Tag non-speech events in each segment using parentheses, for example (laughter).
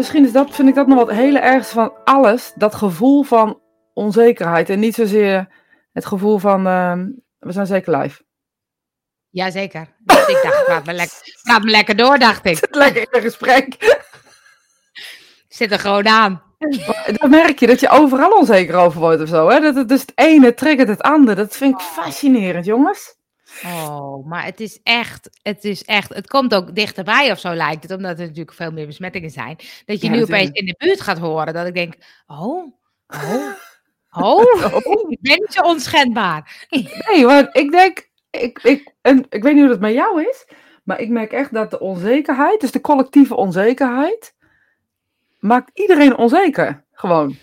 misschien is dat, vind ik dat nog wat hele ergste van alles. Dat gevoel van onzekerheid. En niet zozeer het gevoel van, ehm, we zijn zeker live. Jazeker. Dus ik dacht, praat me, lekker, praat me lekker door, dacht ik. (laughs) Het lekker in een gesprek. (laughs) Zit er gewoon aan. (laughs) Dan merk je dat je overal onzeker over wordt of zo. Hè? Dat het dus het ene triggert het andere. Dat vind ik fascinerend, jongens. Oh, maar het is echt, het is echt, het komt ook dichterbij of zo lijkt het, omdat er natuurlijk veel meer besmettingen zijn. Dat je Ja, nu opeens in de buurt gaat horen, dat ik denk, oh, oh, oh, (laughs) ik ben niet zo onschendbaar. Nee, maar ik denk, ik, ik, en ik weet niet hoe dat met jou is, maar ik merk echt dat de onzekerheid, dus de collectieve onzekerheid, maakt iedereen onzeker. Gewoon.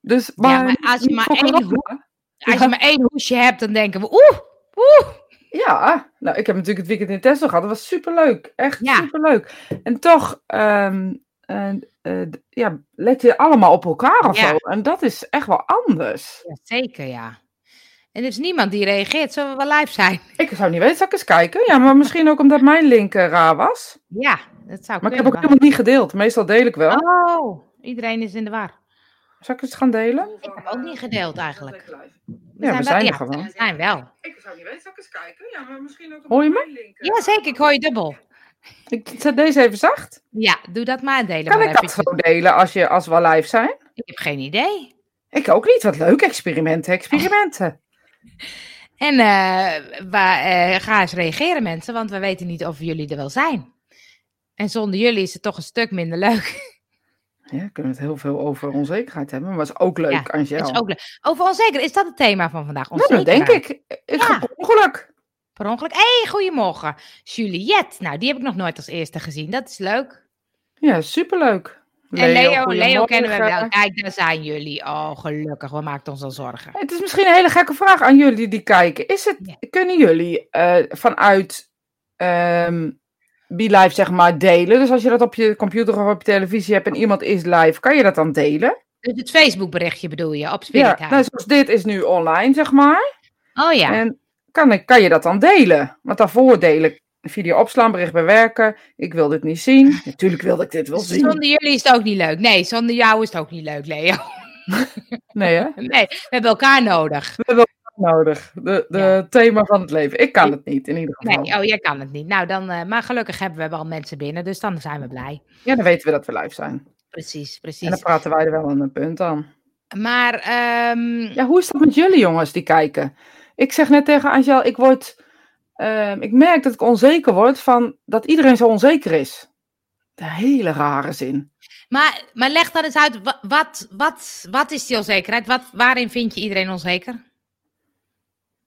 Dus, maar, maar als je maar één hoek-? Als je maar één hoesje hebt, dan denken we, oeh, oeh. Ja, nou, ik heb natuurlijk het weekend in Tesla gehad. Dat was superleuk. Echt Ja. superleuk. En toch, eh, d- ja, let je allemaal op elkaar of Ja. zo. En dat is echt wel anders. Ja, zeker, ja. En er is niemand die reageert, zullen we wel live zijn? Ik zou niet weten, zal ik eens kijken? Ja, maar misschien ook omdat mijn link eh, raar was. Ja, dat zou Maar ik heb kunnen. ook helemaal niet gedeeld. Meestal deel ik wel. Oh, iedereen is in de war. Zal ik eens gaan delen? Ik heb ook niet gedeeld eigenlijk. Ja, we zijn er ja, gewoon. We zijn wel. Ik zou niet weten, zal ik eens kijken? Ja, maar misschien ook Hoor je me? Ja, zeker. Ik hoor je dubbel. Ik zet deze even zacht. Ja, doe dat maar delen. Kan maar ik dat zo delen als, je, als we live zijn? Ik heb geen idee. Ik ook niet. Wat leuk. Experimenten, experimenten. En eh, waar, eh, ga eens reageren mensen, want we weten niet of jullie er wel zijn. En zonder jullie is het toch een stuk minder leuk. Ja, kunnen we het heel veel over onzekerheid hebben. Maar is ook leuk, Ja, Angel. Het is ook leuk. Over onzeker, is dat het thema van vandaag? Nou, dat denk Onzekerheid. ik. Ik Ja. ga per ongeluk. Per ongeluk. Hé, hey, goedemorgen. Juliette. Nou, die heb ik nog nooit als eerste gezien. Dat is leuk. Ja, superleuk. en Leo, Leo kennen we wel. Kijk, daar zijn jullie. Oh, gelukkig. We maken ons al zorgen. Het is misschien een hele gekke vraag aan jullie die kijken. Is het, Ja. Kunnen jullie eh, vanuit ehm Be Live zeg maar delen? Dus als je dat op je computer of op je televisie hebt en iemand is live, kan je dat dan delen? Dus het Facebook berichtje bedoel je, op Ja, Spirit nou, zoals dit is nu online zeg maar. Oh ja. En kan, ik, kan je dat dan delen? Want daarvoor een video opslaan, bericht bewerken. Ik wil dit niet zien. (laughs) Natuurlijk wilde ik dit wel zien. Zonder jullie is het ook niet leuk. Nee, zonder jou is het ook niet leuk, Leo. (laughs) Nee hè? (laughs) Nee, we hebben elkaar nodig. We hebben elkaar nodig. De, de Ja. thema van het leven. Ik kan het niet in ieder geval. Nee, oh, jij kan het niet. Nou, dan, eh, maar gelukkig hebben we wel mensen binnen, dus dan zijn we blij. Ja, dan weten we dat we live zijn. Precies, En precies. dan praten wij er wel aan een punt aan. Maar, ehm, Ja, hoe is dat met jullie jongens die kijken? Ik zeg net tegen Angel, ik word, ehm, ik merk dat ik onzeker word van dat iedereen zo onzeker is. De hele rare zin. maar, maar leg dan eens uit, wa- wat, wat, wat is die onzekerheid? Wat, waarin vind je iedereen onzeker?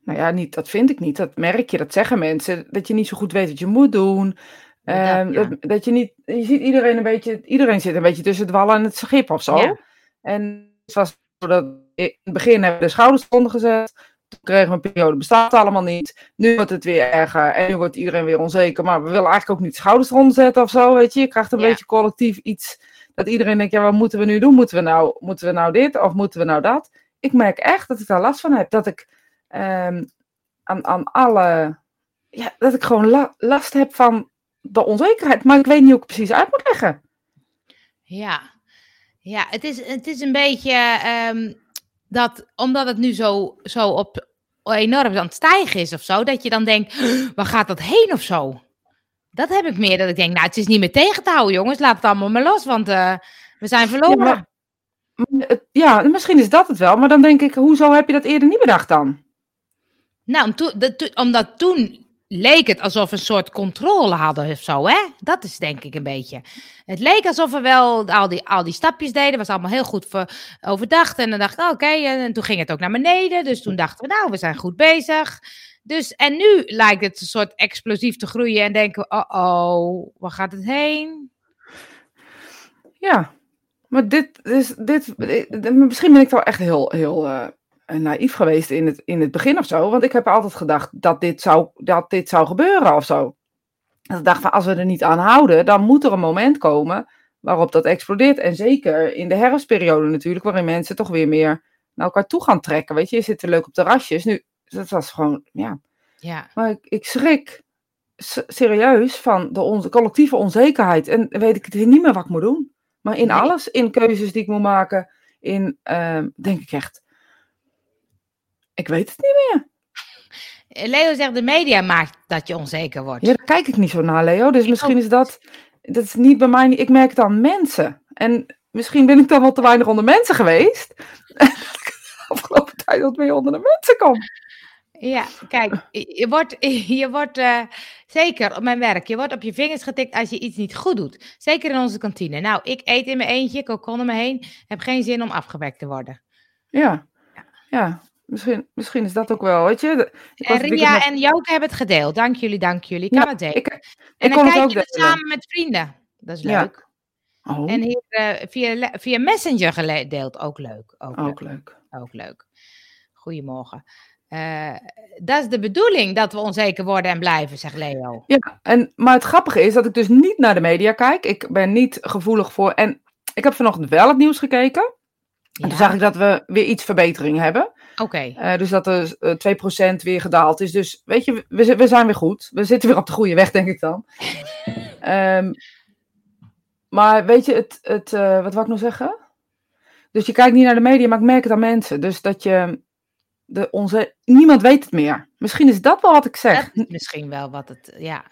Nou ja, niet, dat vind ik niet. Dat merk je, dat zeggen mensen. Dat je niet zo goed weet wat je moet doen. Ja, Ehm, ja. dat, dat je niet, je ziet iedereen een beetje, iedereen zit een beetje tussen het wallen en het schip of zo. Ja. En het was dat in het begin hebben we de schouders eronder gezet. Toen kregen we een periode, bestaat allemaal niet. Nu wordt het weer erger en nu wordt iedereen weer onzeker. Maar we willen eigenlijk ook niet de schouders eronder zetten of zo, weet je. Je krijgt een beetje collectief iets dat iedereen denkt, ja, wat moeten we nu doen? Moeten we nou, moeten we nou dit of moeten we nou dat? Ik merk echt dat ik daar last van heb. Dat ik ehm, aan, aan alle, ja, dat ik gewoon la- last heb van de onzekerheid. Maar ik weet niet hoe ik het precies uit moet leggen. Ja, ja het, is, het is een beetje ehm, dat, omdat het nu zo, zo op enorm aan het stijgen is of zo, dat je dan denkt, waar gaat dat heen of zo? Dat heb ik meer, dat ik denk, nou, het is niet meer tegen te houden, jongens, laat het allemaal maar los, want eh, we zijn verloren. Maar Ja, misschien is dat het wel. Maar dan denk ik, hoezo heb je dat eerder niet bedacht dan? Nou, om omdat toen leek het alsof we een soort controle hadden of zo, hè? Dat is denk ik een beetje. Het leek alsof we wel al die, al die stapjes deden, was allemaal heel goed ver- overdacht. En dan dacht ik, oké, en toen ging het ook naar beneden. Dus toen dachten we, nou, we zijn goed bezig. Dus, en nu lijkt het een soort explosief te groeien en denken we, oh, oh, waar gaat het heen? Ja, maar dit is. Dit, dit- misschien ben ik wel echt heel, heel eh, naïef geweest in het, in het begin of zo. Want ik heb altijd gedacht dat dit zou, dat dit zou gebeuren of zo. Dat ik dacht van als we er niet aan houden, dan moet er een moment komen waarop dat explodeert. En zeker in de herfstperiode natuurlijk, waarin mensen toch weer meer naar elkaar toe gaan trekken. Weet je, je zit er leuk op terrasjes. Nu, dat was gewoon, ja. Ja, Maar ik, ik schrik serieus van de onze collectieve onzekerheid. En weet ik het niet meer wat ik moet doen. Maar in Nee. alles, in keuzes die ik moet maken, in, ehm, denk ik echt, ik weet het niet meer. Leo zegt, de media maakt dat je onzeker wordt. Ja, daar kijk ik niet zo naar, Leo. Dus misschien is dat, dat is niet bij mij, ik merk het aan mensen. En misschien ben ik dan wel te weinig onder mensen geweest. (laughs) En dat ik de afgelopen tijd wat meer onder de mensen kom. Ja, kijk, je je wordt, (laughs) je wordt eh, zeker op mijn werk, je wordt op je vingers getikt als je iets niet goed doet. Zeker in onze kantine. Nou, ik eet in mijn eentje, kokon om me heen, heb geen zin om afgewekt te worden. Ja, ja. Misschien, misschien is dat ook wel, weet je. En weekend Ria met- en Joke hebben het gedeeld. Dank jullie, dank jullie. Ik kan Ja, het delen. ik, en dan kijk je het delen. samen met vrienden. Dat is Ja. leuk. Oh, En hier eh, via, via Messenger gedeeld, ook leuk. Ook, ook leuk. leuk. Ook leuk. Goedemorgen. Eh, dat is de bedoeling dat we onzeker worden en blijven, zegt Leo. Ja, en, maar het grappige is dat ik dus niet naar de media kijk. Ik ben niet gevoelig voor. En ik heb vanochtend wel het nieuws gekeken. En toen Ja, zag ik dat we weer iets verbetering hebben. Oké. Eh, dus dat eh, 2% weer gedaald is. Dus weet je, we, zi- we zijn weer goed. We zitten weer op de goede weg, denk ik dan. (laughs) Ehm, maar weet je, het, het, eh, wat wou ik nog zeggen? Dus je kijkt niet naar de media, maar ik merk het aan mensen. Dus dat je, de, onze, niemand weet het meer. Misschien is dat wel wat ik zeg. Misschien wel wat het, ja.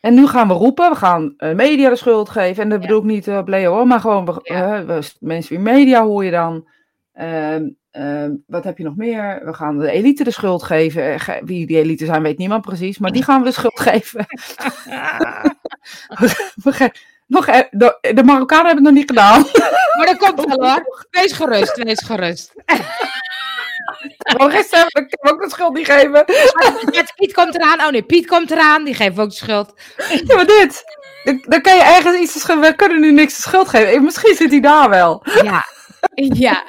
En nu gaan we roepen, we gaan eh, media de schuld geven. En dat Ja. bedoel ik niet op Leo, hoor, maar gewoon we, Ja. eh, we- mensen in media hoor je dan. Ehm, ehm, wat heb je nog meer? We gaan de elite de schuld geven. Eh, ge- Wie die elite zijn, weet niemand precies. Maar die gaan we de schuld geven. (laughs) Nog, e- de, de Marokkanen hebben het nog niet gedaan. Maar dat komt wel hoor. (laughs) Wees gerust, wees gerust. Gisteren hem ook de schuld niet geven. Met Piet komt eraan. Oh nee, Piet komt eraan. Die geeft ook de schuld. Ja, maar dit. Dan- kan je ergens iets. We kunnen nu niks de schuld geven. Eh, Misschien zit hij daar wel. Ja. (laughs) Ja.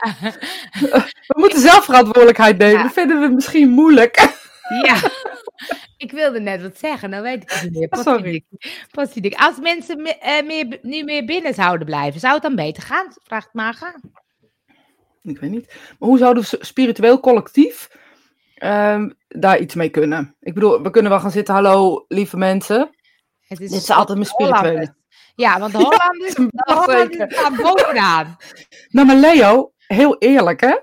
We moeten zelf verantwoordelijkheid nemen. Ja. Dat vinden we misschien moeilijk. Ja. (laughs) Ik wilde net wat zeggen, dan weet ik het niet meer. Sorry. Potsiedik. Potsiedik. Als mensen me- eh, meer, nu meer binnen zouden blijven, zou het dan beter gaan? Vraagt Maga. Ik weet niet. Maar hoe zouden we spiritueel collectief ehm, daar iets mee kunnen? Ik bedoel, we kunnen wel gaan zitten. Hallo, lieve mensen. Het is Dit is altijd mijn spirituele. Ja, want de Hollanders, de staan bovenaan. Nou, maar Leo, heel eerlijk hè.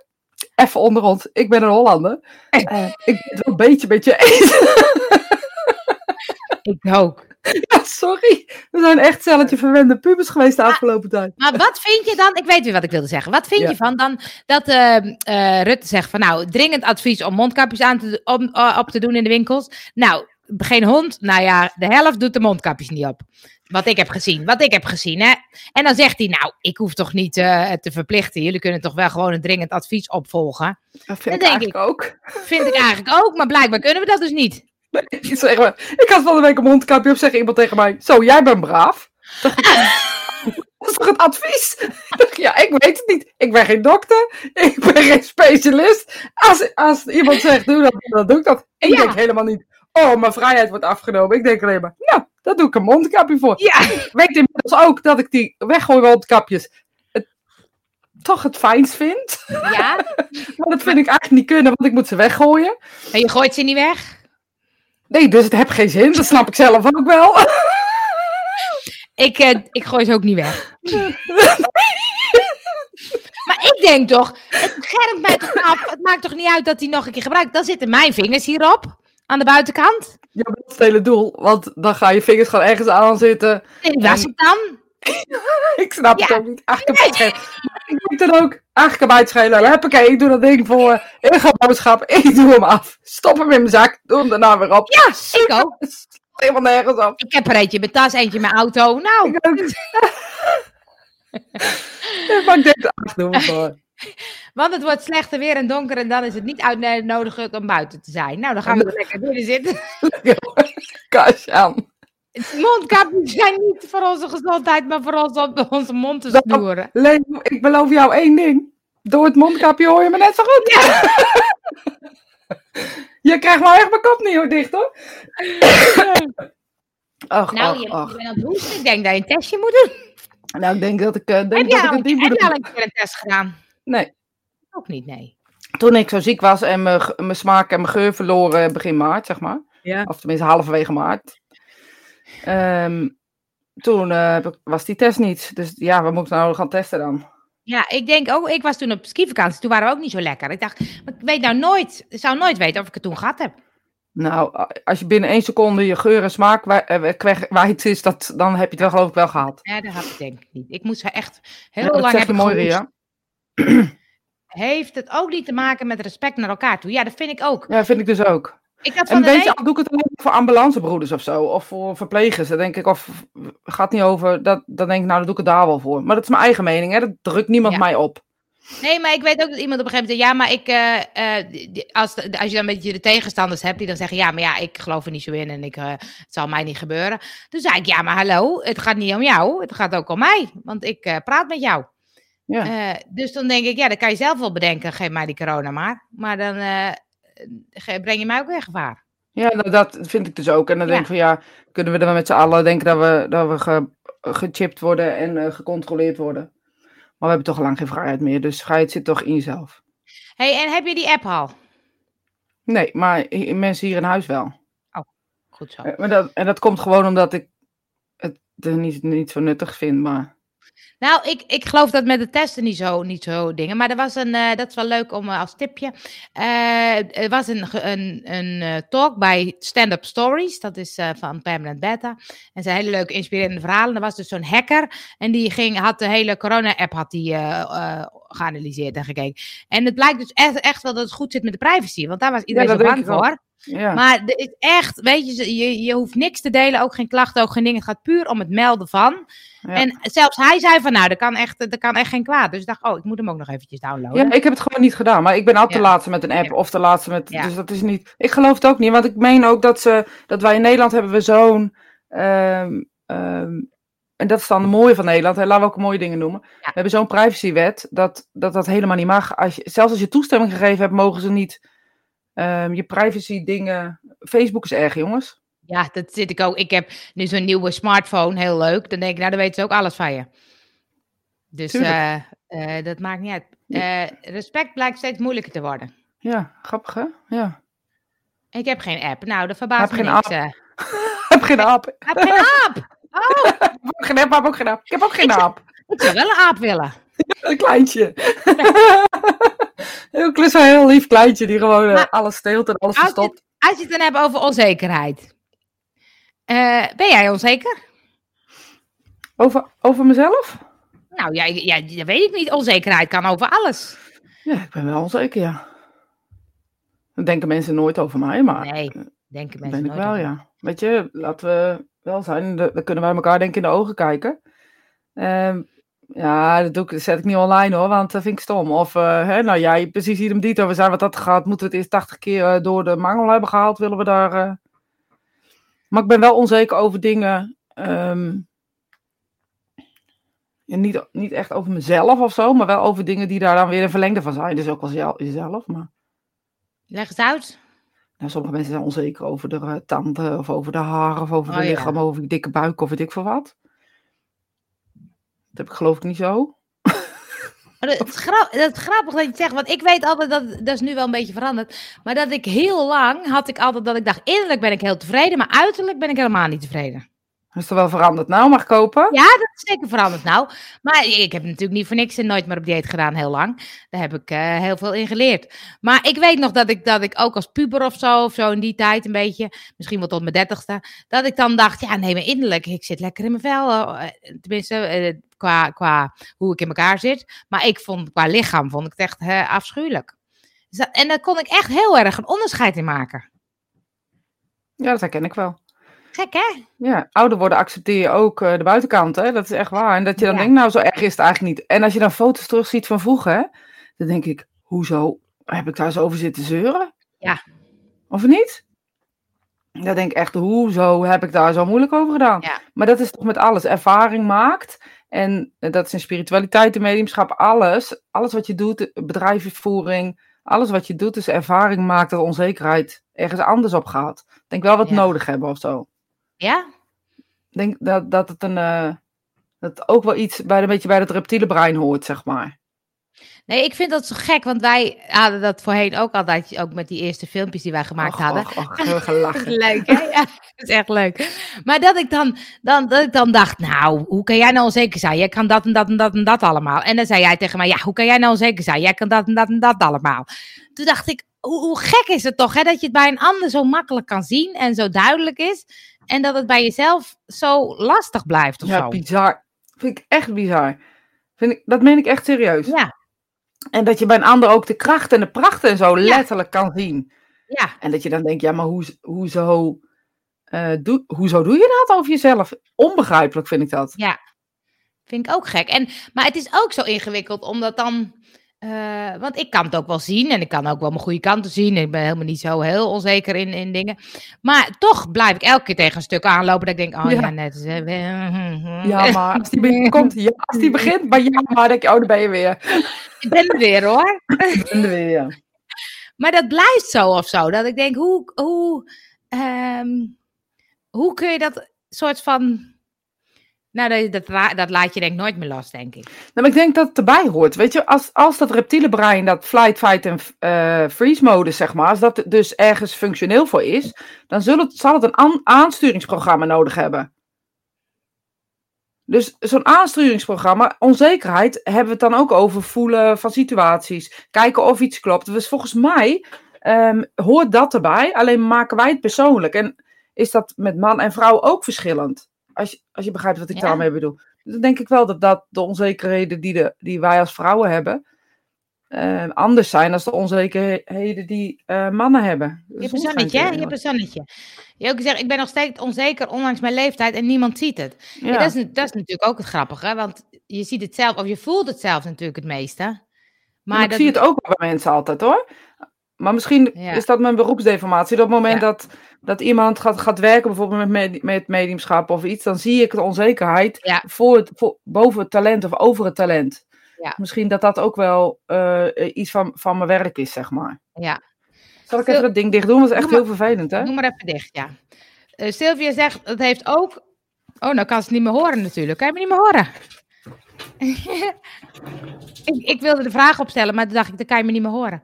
Even onder ons. Ik ben een Hollander. Eh, ik ben het wel een beetje met je eens. (laughs) Ik ook. Ja, sorry. We zijn echt celletje verwende pubers geweest de afgelopen tijd. Maar wat vind je dan? Ik weet weer wat ik wilde zeggen. Wat vind Ja. je van dan dat eh, Rutte zegt van nou, dringend advies om mondkapjes aan te, om, eh, op te doen in de winkels. Nou, geen hond. Nou ja, de helft doet de mondkapjes niet op. Wat ik heb gezien. Wat ik heb gezien, hè. En dan zegt hij, nou, ik hoef toch niet eh, te verplichten. Jullie kunnen toch wel gewoon een dringend advies opvolgen. Dat vind Dat ik denk eigenlijk ook. Vind ik eigenlijk ook, maar blijkbaar kunnen we dat dus niet. (laughs) Ik, zeg maar, ik had van de week een mondkapje op, zegt iemand tegen mij. Zo, jij bent braaf. Ik, (laughs) Dat is toch het advies? (laughs) Ik ja, ik weet het niet. Ik ben geen dokter. Ik ben geen specialist. Als, als iemand zegt, doe dat, dan doe ik dat. Ik Ja. denk helemaal niet, oh, mijn vrijheid wordt afgenomen. Ik denk alleen maar, nou, daar doe ik een mondkapje voor. Ja, Ik weet inmiddels ook dat ik die weggooi mondkapjes het, toch het fijnst vind. ja. (laughs) Maar dat vind ik eigenlijk niet kunnen, want ik moet ze weggooien. En je gooit ze niet weg. Nee, dus het heeft geen zin. Dat snap ik zelf ook wel. (laughs) Ik, eh, ik gooi ze ook niet weg. (laughs) maar ik denk toch, het schermt mij toch af. Het maakt toch niet uit dat hij nog een keer gebruikt. Dan zitten mijn vingers hierop, aan de buitenkant. Ja, dat is het hele doel. Want dan ga je vingers gewoon ergens aan zitten. En- het dan. (laughs) Ik snap het ook niet. Eigenlijk schelen. Maar ik denk dan ook, eigenlijk kan mij het schelen. Huppakee, ik doe dat ding voor eh, ingaanboodschap. Ik doe hem af. Stop hem in mijn zak. Doe hem daarna weer op. Ja, ik ook. (laughs) Helemaal nergens op. Ik heb er eentje in mijn tas, eentje in mijn auto. Nou, Ik ook. (laughs) Ja, maar ik denk, ach, doe hem voor. Want het wordt slechter weer en donker en dan is het niet uitnodigend om buiten te zijn. Nou, dan gaan we er lekker binnen zitten. (laughs) Kast aan. Mondkapjes zijn niet voor onze gezondheid, maar voor ons om onze mond te Dat- snoeren. Leen, ik beloof jou één ding. Door het mondkapje hoor je me net zo goed. (laughs) je krijgt nou echt mijn kop niet hoor, dicht hoor. (coughs) Ach, Nou, ach, je, je bent aan het hoesten. Ik denk dat je een testje moet doen. Nou, ik denk dat ik, eh, denk Heb dat jij ik heb moet jij al een keer een test gedaan? Nee. Ook niet, nee. Toen ik zo ziek was en mijn, smaak en mijn geur verloren begin maart, zeg maar. Ja. Of tenminste halverwege maart. Ehm, toen eh, was die test niet. Dus ja, we moeten nou gaan testen dan. Ja, ik denk ook, ik was toen op skivakantie, toen waren we ook niet zo lekker. Ik dacht, maar ik weet nou nooit, ik zou nooit weten of ik het toen gehad heb. Nou, als je binnen één seconde je geur en smaak eh, kwijt is, dat, dan heb je het wel geloof ik wel gehad. Ja, dat had ik denk ik niet. Ik moest er echt heel Ja, dat lang zeg hebben je mooi, gehoest. (clears throat) Heeft het ook niet te maken met respect naar elkaar toe? Ja, dat vind ik ook. Ja, vind ik dus ook. Ik had En van de weet je, doe ik het alleen voor ambulancebroeders of zo, of voor verplegers, dan denk ik, of gaat niet over, dat, dan denk ik, nou, dan doe ik het daar wel voor. Maar dat is mijn eigen mening, hè, dat drukt niemand Ja. mij op. Nee, maar ik weet ook dat iemand op een gegeven moment ja, maar ik, eh, eh, als, als je dan een beetje de tegenstanders hebt die dan zeggen, ja, maar ja, ik geloof er niet zo in en ik, eh, het zal mij niet gebeuren. Toen zei ik, ja, maar hallo, het gaat niet om jou, het gaat ook om mij, want ik praat met jou. Ja. Eh, dus dan denk ik, ja, dan kan je zelf wel bedenken, geef mij die corona maar. Maar dan eh, breng je mij ook weer gevaar. Ja, nou, dat vind ik dus ook. En dan Ja. denk ik van, ja, kunnen we dan met z'n allen denken dat we, dat we ge- gechipt worden en eh, gecontroleerd worden. Maar we hebben toch lang geen vrijheid meer, dus vrijheid zit toch in jezelf. hey, en heb je die app al? Nee, maar mensen hier in huis wel. Goed zo. Maar dat, en dat komt gewoon omdat ik het niet, niet zo nuttig vind, maar... Nou, ik, ik geloof dat met de testen niet zo, niet zo dingen. Maar er was een, eh, dat is wel leuk om eh, als tipje. Eh, er was een, een, een talk bij Stand Up Stories. Dat is van Permanent Beta. En zijn hele leuke, inspirerende verhalen. Er was dus zo'n hacker. En die ging, had de hele corona-app had die, geanalyseerd en gekeken. En het blijkt dus echt, echt wel dat het goed zit met de privacy. Want daar was iedereen zo bang voor. Ja, Maar er is echt, weet je, je, je hoeft niks te delen. Ook geen klachten, ook geen dingen. Het gaat puur om het melden van. Ja. En zelfs hij zei van, nou, dat kan echt, dat kan echt geen kwaad. Dus ik dacht, oh, ik moet hem ook nog eventjes downloaden. ja, ik heb het gewoon niet gedaan. Maar ik ben altijd Ja. de laatste met een app of de laatste met... Dus dat is niet... Ik geloof het ook niet, want ik meen ook dat, ze, dat wij in Nederland hebben we zo'n... ehm, ehm, en dat is dan het mooie van Nederland. Hè, laten we ook mooie dingen noemen. We hebben zo'n privacywet dat, dat dat helemaal niet mag. Als je, zelfs als je toestemming gegeven hebt, mogen ze niet ehm, je privacy dingen... Facebook is erg, jongens. Ja, dat zit ik ook. Ik heb nu zo'n nieuwe smartphone, heel leuk. Dan denk ik, nou, dan weten ze ook alles van je. Dus eh, eh, dat maakt niet uit. Eh, respect blijkt steeds moeilijker te worden. Ja, grappig hè? Ja. Ik heb geen app. Nou, dat Heb verbaast me geen niks. (laughs) app. Ik heb geen aap. Ik Ik heb geen aap. Oh, heb ook geen aap, maar ook geen aap. Ik heb ook geen aap. ik zou wel een aap willen. (laughs) Een kleintje. (laughs) Klus, een heel lief kleintje die gewoon eh, Maar- alles steelt en alles Als je, verstopt. als je het dan hebt over onzekerheid. Eh, ben jij onzeker? Over, over mezelf? Nou, ja, ja, dat weet ik niet. Onzekerheid kan over alles. Ja, ik ben wel onzeker, ja. Dat denken mensen nooit over mij, maar Nee, eh, denken mensen ben ik nooit wel, over. ja. Weet je, laten we wel zijn. Dan dan kunnen wij elkaar denk ik in de ogen kijken. Ehm, ja, dat, doe ik, dat zet ik niet online hoor, want dat vind ik stom. Of, eh, hè, nou jij, precies dito, we zijn wat dat gaat, moeten we het eerst 80 keer eh, door de mangel hebben gehaald, willen we daar... eh. Maar ik ben wel onzeker over dingen... ja, niet, niet echt over mezelf of zo, maar wel over dingen die daar dan weer een verlengde van zijn. Dus ook wel zel- jezelf, maar... Leg eens uit. Nou, sommige mensen zijn onzeker over de tanden of over de haren of over Oh, de ja. lichaam, over je dikke buik of weet ik veel wat. Dat heb ik geloof ik niet zo. (laughs) Dat is grappig dat je het zegt, want ik weet altijd dat, dat is nu wel een beetje veranderd, maar dat ik heel lang had ik altijd dat ik dacht, innerlijk ben ik heel tevreden, maar uiterlijk ben ik helemaal niet tevreden. Dat is toch wel veranderd nou, mag kopen? Ja, dat is zeker veranderd nou. Maar ik heb natuurlijk niet voor niks en nooit meer op dieet gedaan, heel lang. Daar heb ik eh, heel veel in geleerd. Maar ik weet nog dat ik, dat ik ook als puber of zo, of zo in die tijd een beetje, misschien wel tot mijn dertigste, dat ik dan dacht, ja nee, maar innerlijk, ik zit lekker in mijn vel. eh, tenminste, eh, qua, qua hoe ik in elkaar zit. Maar ik vond, qua lichaam, vond ik het echt afschuwelijk. Dus dat- en daar kon ik echt heel erg een onderscheid in maken. Ja, dat herken ik wel. Gek hè? Ja, ouder worden accepteer je ook eh, de buitenkant, hè? Dat is echt waar. En dat je dan Ja. denkt, nou, zo erg is het eigenlijk niet. En als je dan foto's terugziet van vroeger, dan denk ik, hoezo heb ik daar zo over zitten zeuren? Ja. Of niet? Dan denk ik echt, hoezo heb ik daar zo moeilijk over gedaan? Ja. Maar dat is toch met alles. Ervaring maakt. En eh, dat is in spiritualiteit, in mediumschap, alles. Alles wat je doet, bedrijfsvoering, alles wat je doet, is ervaring maakt dat onzekerheid ergens anders op gaat. Ik denk wel wat Ja. nodig hebben of zo. Ja? Ik denk dat, dat het een. eh, dat ook wel iets bij, een beetje bij het reptiele brein hoort, zeg maar. Nee, ik vind dat zo gek, want wij hadden dat voorheen ook altijd, ook met die eerste filmpjes die wij gemaakt Och, hadden. och, och, heel gelachen. (laughs) leuk, hè? Ja, dat is echt leuk. Maar dat ik dan, dan, dat ik dan dacht, nou, hoe kan jij nou onzeker zijn? Jij kan dat en dat en dat en dat allemaal. En dan zei jij tegen mij, ja, hoe kan jij nou onzeker zijn? Jij kan dat en dat en dat allemaal. Toen dacht ik, hoe, hoe gek is het toch, hè? Dat je het bij een ander zo makkelijk kan zien en zo duidelijk is. En dat het bij jezelf zo lastig blijft of Ja, zo. bizar. Vind ik echt bizar. Vind ik, dat meen ik echt serieus. Ja, En dat je bij een ander ook de kracht en de pracht en zo letterlijk kan zien. ja. En dat je dan denkt, ja, maar hoe, hoezo, eh doe, hoezo doe je dat over jezelf? Onbegrijpelijk vind ik dat. Ja, vind ik ook gek. En, maar het is ook zo ingewikkeld, omdat dan. Eh, want ik kan het ook wel zien en ik kan ook wel mijn goede kanten zien. Ik ben helemaal niet zo heel onzeker in, in dingen. Maar toch blijf ik elke keer tegen een stuk aanlopen dat ik denk, oh ja, Ja. net. is, eh, Ja, maar als die binnenkomt, ja, als die begint, maar ja, maar denk je, oh, daar ben je weer. Ik ben er weer hoor. En dan weer, ja. (laughs) Maar dat blijft zo of zo. Dat ik denk, hoe, hoe, ehm, hoe kun je dat soort van. Nou, dat, dat, la- dat laat je denk ik nooit meer los, denk ik. Nou, maar ik denk dat het erbij hoort. Weet je, als, als dat reptiele brein, dat flight, fight en eh, freeze modus, zeg maar, als dat dus ergens functioneel voor is, dan zal het, zal het een aan- aansturingsprogramma nodig hebben. Dus zo'n aansturingsprogramma, onzekerheid, hebben we het dan ook over voelen van situaties. Kijken of iets klopt. Dus volgens mij ehm, hoort dat erbij, alleen maken wij het persoonlijk. En is dat met man en vrouw ook verschillend? Als je, als je begrijpt wat ik Ja. daarmee bedoel. Dan denk ik wel dat, dat de onzekerheden die, de, die wij als vrouwen hebben, eh, anders zijn dan de onzekerheden die eh, mannen hebben. Je Dus hebt een zonnetje, Je hebt een zonnetje. Je ook zegt, ik ben nog steeds onzeker, ondanks mijn leeftijd, en niemand ziet het. Ja. Ja. dat, is, dat is natuurlijk ook het grappige, want je ziet het zelf, of je voelt het zelf natuurlijk het meeste. Maar ik dat, zie het ook bij mensen altijd hoor. Maar misschien Ja. is dat mijn beroepsdeformatie. Dat op het moment Ja. dat, dat iemand gaat, gaat werken, bijvoorbeeld met, med- met mediumschap of iets, dan zie ik de onzekerheid Ja. voor het, voor, boven het talent of over het talent. Ja. Misschien dat dat ook wel eh, iets van, van mijn werk is, zeg maar. ja. Zal ik even dat ding dicht doen? Dat is echt heel vervelend, hè? Doe maar even dicht, ja. Eh, Sylvia zegt, het heeft ook... Oh, nou kan ze het niet meer horen natuurlijk. Kan je me niet meer horen? (laughs) ik, ik wilde de vraag opstellen, maar toen dacht ik, dan kan je me niet meer horen.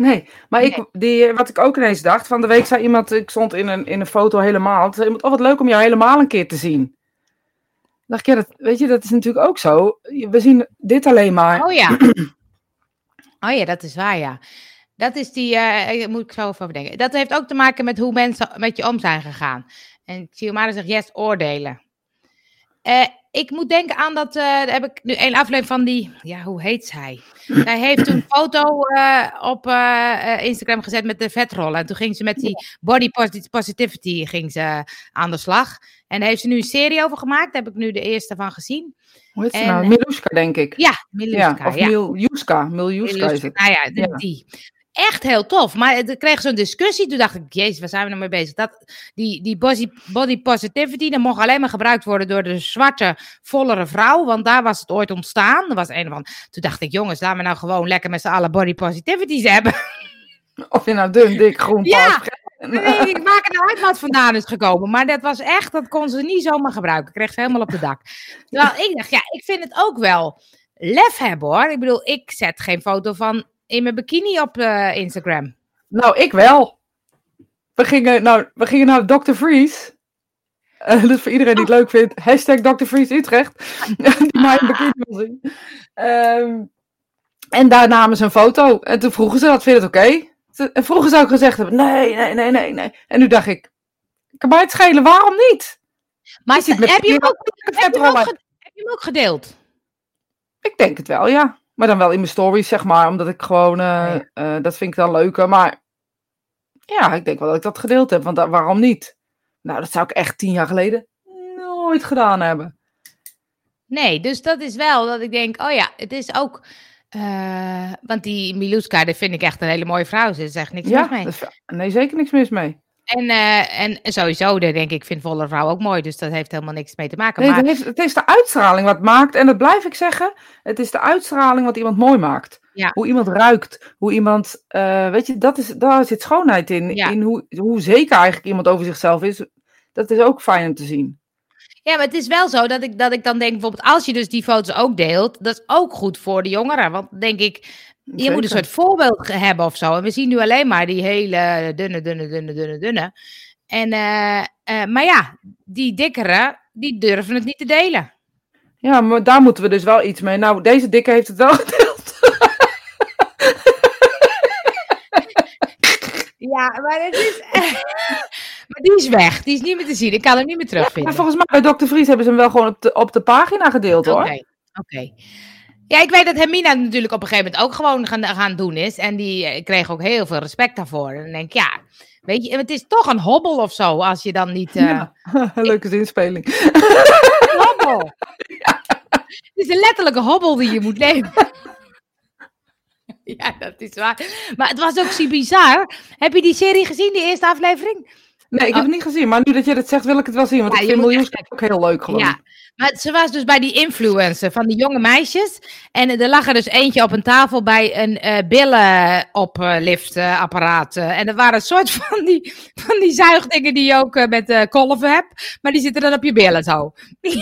Nee, maar ik, die, wat ik ook ineens dacht, van de week zei iemand, ik stond in een, in een foto helemaal, zei iemand, oh wat leuk om jou helemaal een keer te zien. dacht ik, ja, dat, weet je, dat is natuurlijk ook zo. We zien dit alleen maar. Oh ja. (clears throat) Oh ja, dat is waar, ja. Dat is die, eh, moet ik zo even over denken. Dat heeft ook te maken met hoe mensen met je om zijn gegaan. En Chiomara zegt, yes, oordelen. Eh, ik moet denken aan dat, eh, daar heb ik nu een aflevering van die, ja, hoe heet zij? Zij heeft toen een foto eh, op Instagram gezet met de vetrollen. En toen ging ze met die body posi- positivity ging ze aan de slag. En daar heeft ze nu een serie over gemaakt. Daar heb ik nu de eerste van gezien. Hoe heet ze en, nou? Miluska, denk ik. Ja, Ja, Miluska. of ja. Miljuska. Miljuska is het. Nou ja, Ja. Echt heel tof. Maar ik kreeg zo'n discussie. Toen dacht ik, jezus, waar zijn we nou mee bezig? Dat, die die body, body positivity, dat mocht alleen maar gebruikt worden door de zwarte, vollere vrouw. Want daar was het ooit ontstaan. Er was een van. Toen dacht ik, jongens, laten we nou gewoon lekker met z'n allen body positivities hebben. (laughs) Of je nou dun, dik, groen, Ja. Nee, ik maak er nou uit wat vandaan is gekomen. Maar dat was echt, dat kon ze niet zomaar gebruiken. Ik kreeg ze helemaal op de dak. Terwijl ik dacht, ja, ik vind het ook wel lef hebben hoor. Ik bedoel, ik zet geen foto van in mijn bikini op eh, Instagram. Nou, ik wel. We gingen, nou, we gingen naar Dr. Freeze. Eh, dus voor iedereen die het leuk vindt, hashtag Dr. Freeze Utrecht. (laughs) die mij in bikini wil zien. Ehm, en daar namen ze een foto. En toen vroegen ze dat, vind je het oké? En vroeger zou ik gezegd hebben, nee, nee, nee, nee, nee. En nu dacht ik, kan mij het schelen, waarom niet? Maar je ook, je ook heb je hem ook gedeeld? Ik denk het wel, ja. Maar dan wel in mijn stories, zeg maar. Omdat ik gewoon, eh, eh, dat vind ik dan leuker. Maar ja, ik denk wel dat ik dat gedeeld heb. Want waarom niet? Nou, dat zou ik echt tien jaar geleden nooit gedaan hebben. Nee, dus dat is wel dat ik denk, oh ja, het is ook... eh, want die Miluska, dat vind ik echt een hele mooie vrouw. Ze zegt niks Ja, mis mee. is- nee, zeker niks mis mee. En, eh, en sowieso, daar denk ik, vind volle vrouw ook mooi. Dus dat heeft helemaal niks mee te maken. Nee, maar het, heeft, het is de uitstraling wat maakt. En dat blijf ik zeggen. Het is de uitstraling wat iemand mooi maakt. Ja. Hoe iemand ruikt. Hoe iemand, eh, weet je, dat is, daar zit schoonheid in. Ja. In hoe, hoe zeker eigenlijk iemand over zichzelf is. Dat is ook fijn om te zien. Ja, maar het is wel zo dat ik, dat ik dan denk, bijvoorbeeld als je dus die foto's ook deelt, dat is ook goed voor de jongeren. Want denk ik, je moet een soort voorbeeld hebben of zo. En we zien nu alleen maar die hele dunne, dunne, dunne, dunne, dunne. En, eh, eh, maar ja, die dikkere, die durven het niet te delen. Ja, maar daar moeten we dus wel iets mee. Nou, deze dikke heeft het wel gedeeld. (laughs) ja, maar het is... (laughs) maar die is weg. Die is niet meer te zien. Ik kan hem niet meer terugvinden. maar volgens mij bij Dr. Vries hebben ze hem wel gewoon op de, op de pagina gedeeld, hoor. Oké, oké. Ja, ik weet dat Hermina natuurlijk op een gegeven moment ook gewoon gaan, gaan doen is. En die eh, kreeg ook heel veel respect daarvoor. En dan denk ik, ja, weet je, het is toch een hobbel of zo als je dan niet... Uh... Ja, (laughs) leuke zinspeling. (laughs) Hobbel. (laughs) Ja. Het is een letterlijke hobbel die je moet nemen. ja, dat is waar. Maar het was ook zo bizar. Heb je die serie gezien, die eerste aflevering? Nee, ik heb het niet gezien. Maar nu dat je het zegt, wil ik het wel zien. Want ik vind miljoen ook heel leuk gewoon. Ja, maar ze was dus bij die influencer van die jonge meisjes. En er lag er dus eentje op een tafel bij een uh, billenopliftapparaat. en er waren een soort (laughs) van die, van die zuigdingen die je ook uh, met uh, kolven hebt. Maar die zitten dan op je billen zo. (laughs)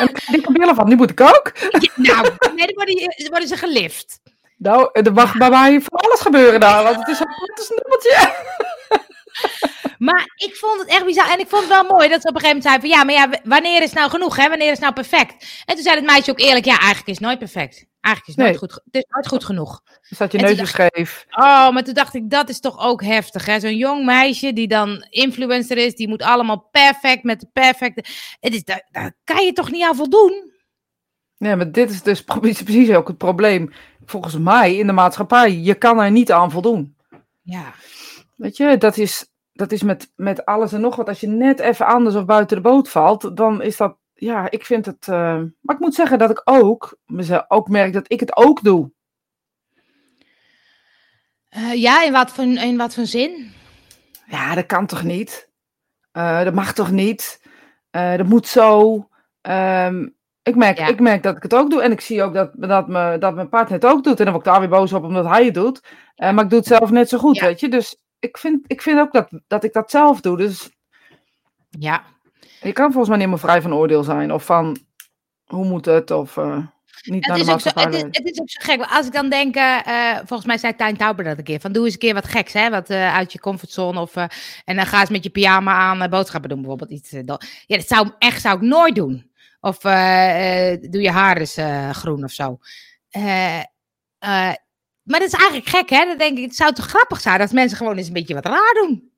en die billen van, die moet ik ook? nou, nee, dan worden, worden ze gelift. Nou, er mag bij mij van alles gebeuren daar. Want het is een snubbeltje. (laughs) Maar ik vond het echt bizar. En ik vond het wel mooi dat ze op een gegeven moment zei van... Ja, maar ja, wanneer is nou genoeg, hè? Wanneer is nou perfect? En toen zei het meisje ook eerlijk... Ja, eigenlijk is het nooit perfect. Eigenlijk is het nooit, goed, het is nooit goed genoeg. Dus dat je neus scheef. Oh, maar toen dacht ik, dat is toch ook heftig, hè? Zo'n jong meisje die dan influencer is... Die moet allemaal perfect met de perfecte... Het is, daar, daar kan je toch niet aan voldoen? Nee, maar dit is dus (laughs) precies ook het probleem. Volgens mij in de maatschappij. Je kan er niet aan voldoen. Ja. Weet je, dat is dat is met, met alles en nog wat. Als je net even anders of buiten de boot valt, dan is dat, ja, ik vind het. Uh... maar ik moet zeggen dat ik ook, ook merk dat ik het ook doe. Uh, ja, in wat, voor, in wat voor zin? Ja, dat kan toch niet? Uh, dat mag toch niet? dat moet zo. Um, ik, merk, ik merk dat ik het ook doe. En ik zie ook dat, dat, me, dat mijn partner het ook doet. En dan word ik daar weer boos op omdat hij het doet. maar ik doe het zelf net zo goed, weet je. Dus ik vind, ik vind ook dat, dat ik dat zelf doe. Dus ja. Je kan volgens mij niet meer vrij van oordeel zijn. Of van, hoe moet het? Of uh, niet het naar de zo, het, is, het is ook zo gek. Als ik dan denk, uh, volgens mij zei Tijn Tauber dat een keer. Van doe eens een keer wat geks, hè. Wat uh, uit je comfortzone. Of, en dan ga eens met je pyjama aan boodschappen doen, bijvoorbeeld. Iets, ja, dat zou, echt zou ik nooit doen. Of doe je haar eens groen of zo. Maar dat is eigenlijk gek, hè? Dan denk ik, het zou toch grappig zijn als mensen gewoon eens een beetje wat raar doen.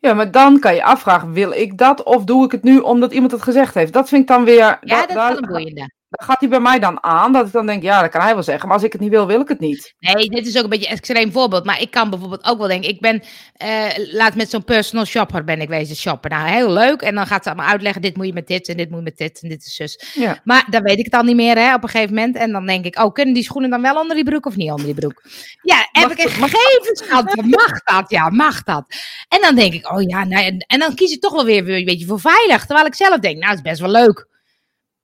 Ja, maar dan kan je afvragen, wil ik dat of doe ik het nu omdat iemand het gezegd heeft? Dat vind ik dan weer... Ja, dat, is wel een boeiende dan gaat hij bij mij dan aan, dat ik dan denk, ja, dat kan hij wel zeggen. Maar als ik het niet wil, wil ik het niet. Nee, dit is ook een beetje een extreem voorbeeld. Maar ik kan bijvoorbeeld ook wel denken, ik ben, uh, laat met zo'n personal shopper ben ik wezen shoppen. Nou, heel leuk. En dan gaat ze allemaal uitleggen, dit moet je met dit en dit moet je met dit en dit is zus. Ja. Maar dan weet ik het al niet meer, hè, op een gegeven moment. En dan denk ik, oh, kunnen die schoenen dan wel onder die broek of niet onder die broek? Ja, heb ik een gegevensantwoord. Mag dat? Ja, mag dat? En dan denk ik, oh ja, nou, en, en dan kies ik toch wel weer een beetje voor veilig. Terwijl ik zelf denk, nou, het is best wel leuk.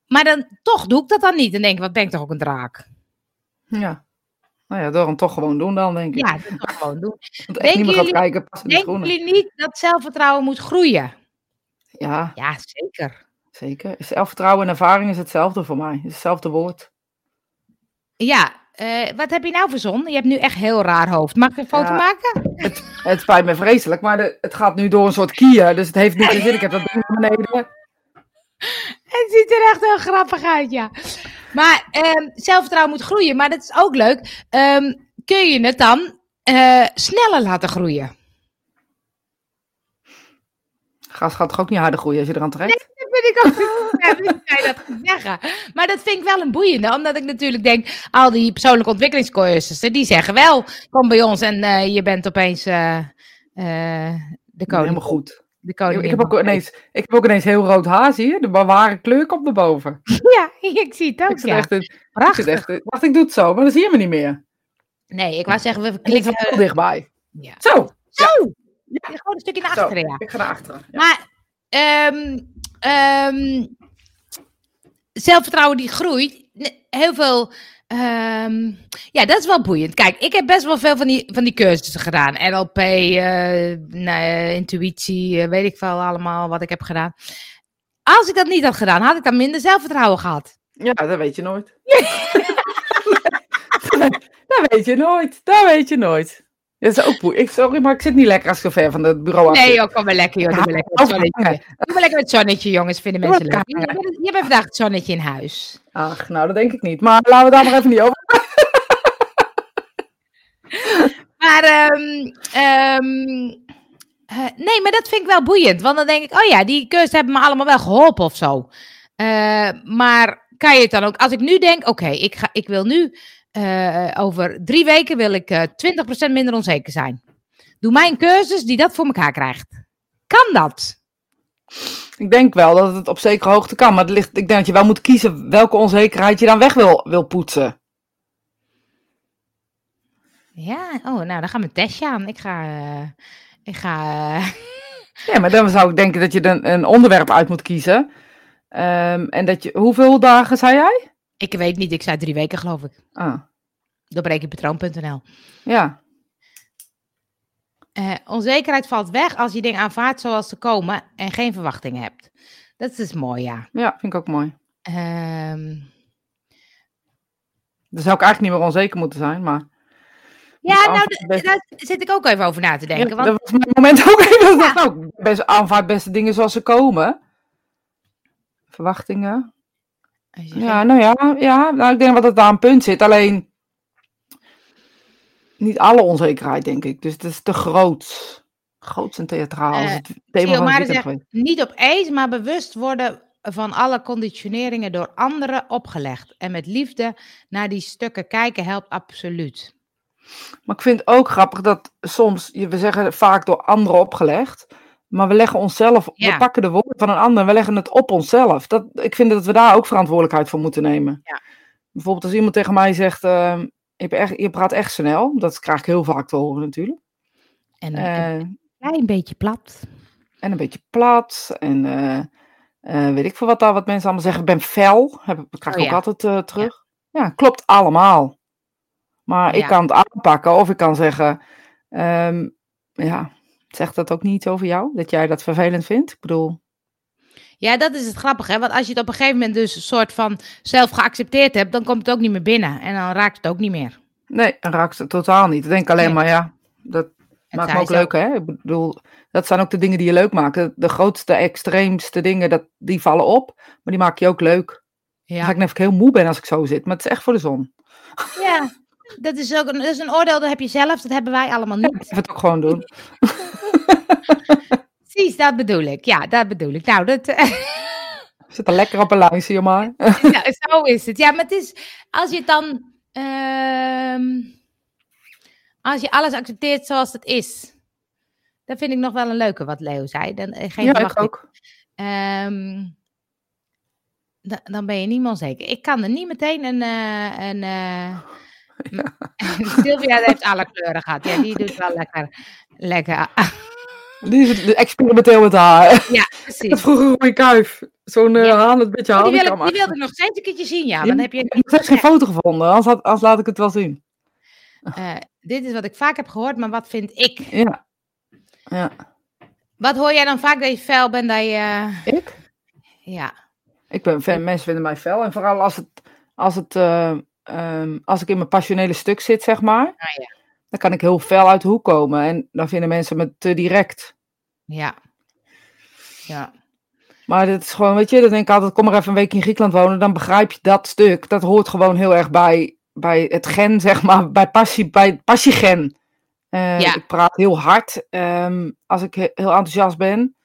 Maar dan toch doe ik dat dan niet. En denk ik, wat ben ik toch ook een draak? Ja. Nou ja, door hem toch gewoon doen dan, denk ik. Ja, toch gewoon doen. (laughs) Want echt gaat kijken, Denken jullie niet dat zelfvertrouwen moet groeien? Ja. Ja, zeker. Zeker. Zelfvertrouwen en ervaring is hetzelfde voor mij. is hetzelfde woord. Ja, uh, wat heb je nou verzonnen? Je hebt nu echt heel raar hoofd. Mag ik een foto maken? Het, het spijt me vreselijk, maar de, het gaat nu door een soort kier. Dus het heeft niet (laughs) zin. Ik heb dat ding naar beneden. (laughs) Het ziet er echt heel grappig uit, ja. Maar um, zelfvertrouwen moet groeien. Maar dat is ook leuk. Um, kun je het dan uh, sneller laten groeien? Gas gaat toch ook niet harder groeien als je eraan trekt? Nee, dat vind ik ook niet. dat zeggen. Maar dat vind ik wel een boeiende. Omdat ik natuurlijk denk, al die persoonlijke ontwikkelingscursussen, die zeggen wel, kom bij ons en uh, je bent opeens uh, de koning. Helemaal goed ik, heb ook ineens, ik heb ook ineens heel rood haar, zie je? De ware kleur komt naar boven. (laughs) Ja, (laughs) ik zie het ook, ik ja. Echt in, Prachtig. Ik echt wacht, ik doe het zo, maar dan zie je me niet meer. Nee, ik wou zeggen, we klikken... heel dichtbij. Ja. Zo! Zo! Ja. Gewoon een stukje naar achteren, ja. Ik ga naar achteren. Ja. Maar, um, um, zelfvertrouwen die groeit. Heel veel Um, ja, dat is wel boeiend. Kijk, ik heb best wel veel van die, van die cursussen gedaan. NLP, uh, eh, nou, intuïtie, uh, weet ik veel allemaal wat ik heb gedaan. als ik dat niet had gedaan, had ik dan minder zelfvertrouwen gehad. Ja, dat weet je nooit. (laughs) (laughs) dat weet je nooit. Dat weet je nooit. Dat is ook boeiend. Ik, sorry, maar ik zit niet lekker als zo ver van het bureau af Nee joh, kom maar lekker joh. Doe maar lekker met het zonnetje. Doe maar lekker het zonnetje, jongens. Vinden mensen leuk. Je bent, je bent vandaag het zonnetje in huis. Ach, nou, dat denk ik niet. Maar laten we daar maar even niet over. (laughs) Maar, eh, nee, maar dat vind ik wel boeiend. Want dan denk ik, oh ja, die cursus hebben me allemaal wel geholpen of zo. Eh, maar kan je het dan ook, als ik nu denk, oké, ik ik, ik wil nu, eh, over drie weken wil ik eh 20% minder onzeker zijn. Doe mij een cursus die dat voor elkaar krijgt. Kan dat? Ik denk wel dat het op zekere hoogte kan. Maar het ligt, ik denk dat je wel moet kiezen welke onzekerheid je dan weg wil, wil poetsen. Ja, oh, nou, dan gaan we een testje aan. Ik ga, eh, ik ga, Ja, maar dan zou ik denken dat je een, een onderwerp uit moet kiezen. Ehm, en dat je, hoeveel dagen zei jij? ik weet niet, ik zei drie weken geloof ik. Ah, Doorbrekenpatroon.nl ja. Eh, onzekerheid valt weg als je dingen aanvaardt zoals ze komen en geen verwachtingen hebt. Dat is mooi, ja. ja, vind ik ook mooi. Ehm, Dan zou ik eigenlijk niet meer onzeker moeten zijn, maar... ja, nou, best- daar zit ik ook even over na te denken. Ja, want, dat was mijn moment ook even. dacht, nou, best aanvaard beste dingen zoals ze komen. Verwachtingen. Ja, nou ja, ja nou, ik denk dat het daar een punt zit. Alleen niet alle onzekerheid, denk ik. Dus het is te groot. Groots en theatraal. Eh, is het thema van het zegt, niet op eis, maar bewust worden van alle conditioneringen door anderen opgelegd. En met liefde naar die stukken kijken helpt absoluut. Maar ik vind het ook grappig dat soms, we zeggen vaak door anderen opgelegd. Maar we leggen onszelf, Ja. we pakken de woorden van een ander en we leggen het op onszelf. Dat, ik vind dat we daar ook verantwoordelijkheid voor moeten nemen. Ja. Bijvoorbeeld als iemand tegen mij zegt, ehm, je, echt, je praat echt snel. Dat krijg ik heel vaak te horen natuurlijk. En Eh, een klein beetje plat. en een beetje plat. En eh, eh, weet ik veel wat daar wat mensen allemaal zeggen. Ik ben fel. Heb, dat krijg ik Oh ook altijd eh, terug. Ja. klopt allemaal. Maar ik kan het aanpakken. Of ik kan zeggen, ehm, ja, zegt dat ook niet over jou? Dat jij dat vervelend vindt? Ik bedoel, Ja, dat is het grappige, hè? Want als je het op een gegeven moment dus een soort van zelf geaccepteerd hebt, dan komt het ook niet meer binnen. En dan raakt het ook niet meer. nee, dan raakt het totaal niet. Ik denk alleen Nee. maar, ja, dat Het maakt me ook leuk, hè? Ik bedoel, dat zijn ook de dingen die je leuk maken. De grootste, extreemste dingen, dat, die vallen op. Maar die maak je ook leuk. Dan ga Ja. ik net ik heel moe ben als ik zo zit. Maar het is echt voor de zon. ja, dat is ook een, dat is een oordeel, dat heb je zelf, dat hebben wij allemaal niet. ga het ook gewoon doen. (laughs) Precies, dat bedoel ik. Ja, dat bedoel ik. Nou, dat, eh, (laughs) zit er lekker op een lijn, zie je maar. nou, zo is het. Ja, maar het is, als je het dan, ehm, als je alles accepteert zoals het is, dat vind ik nog wel een leuke wat Leo zei. Dan, eh, geen ja, ik ook. Ehm, da- dan ben je niet meer onzeker. Ik kan er niet meteen een. eh, een (laughs) (laughs) Sylvia heeft alle kleuren gehad. Ja, die doet wel lekker. lekker. Die is experimenteel met haar. Ja, (laughs) Dat precies. vroeger een rode kuif. Zo'n eh Ja. een beetje Oh, die, wil wilde nog steeds een keertje zien, ja. Dan heb je, Ik heb geen foto gevonden, anders, had- anders laat ik het wel zien. eh, dit is wat ik vaak heb gehoord, maar wat vind ik? Ja. Ja. Wat hoor jij dan vaak dat je fel bent? Dat je, Ik? ja, Ik ben fan, mensen vinden mij fel. En vooral als, het, als, het, eh, ehm, als ik in mijn passionele stuk zit, zeg maar. Ah, ja. Dan kan ik heel fel uit de hoek komen. En dan vinden mensen me te direct. ja. Ja, Maar dat is gewoon, weet je, dan denk ik altijd, kom maar even een week in Griekenland wonen. Dan begrijp je dat stuk. Dat hoort gewoon heel erg bij, bij het gen, (laughs) zeg maar. Bij, passie, bij passiegen. Eh, Ja. Ik praat heel hard ehm, als ik he- heel enthousiast ben.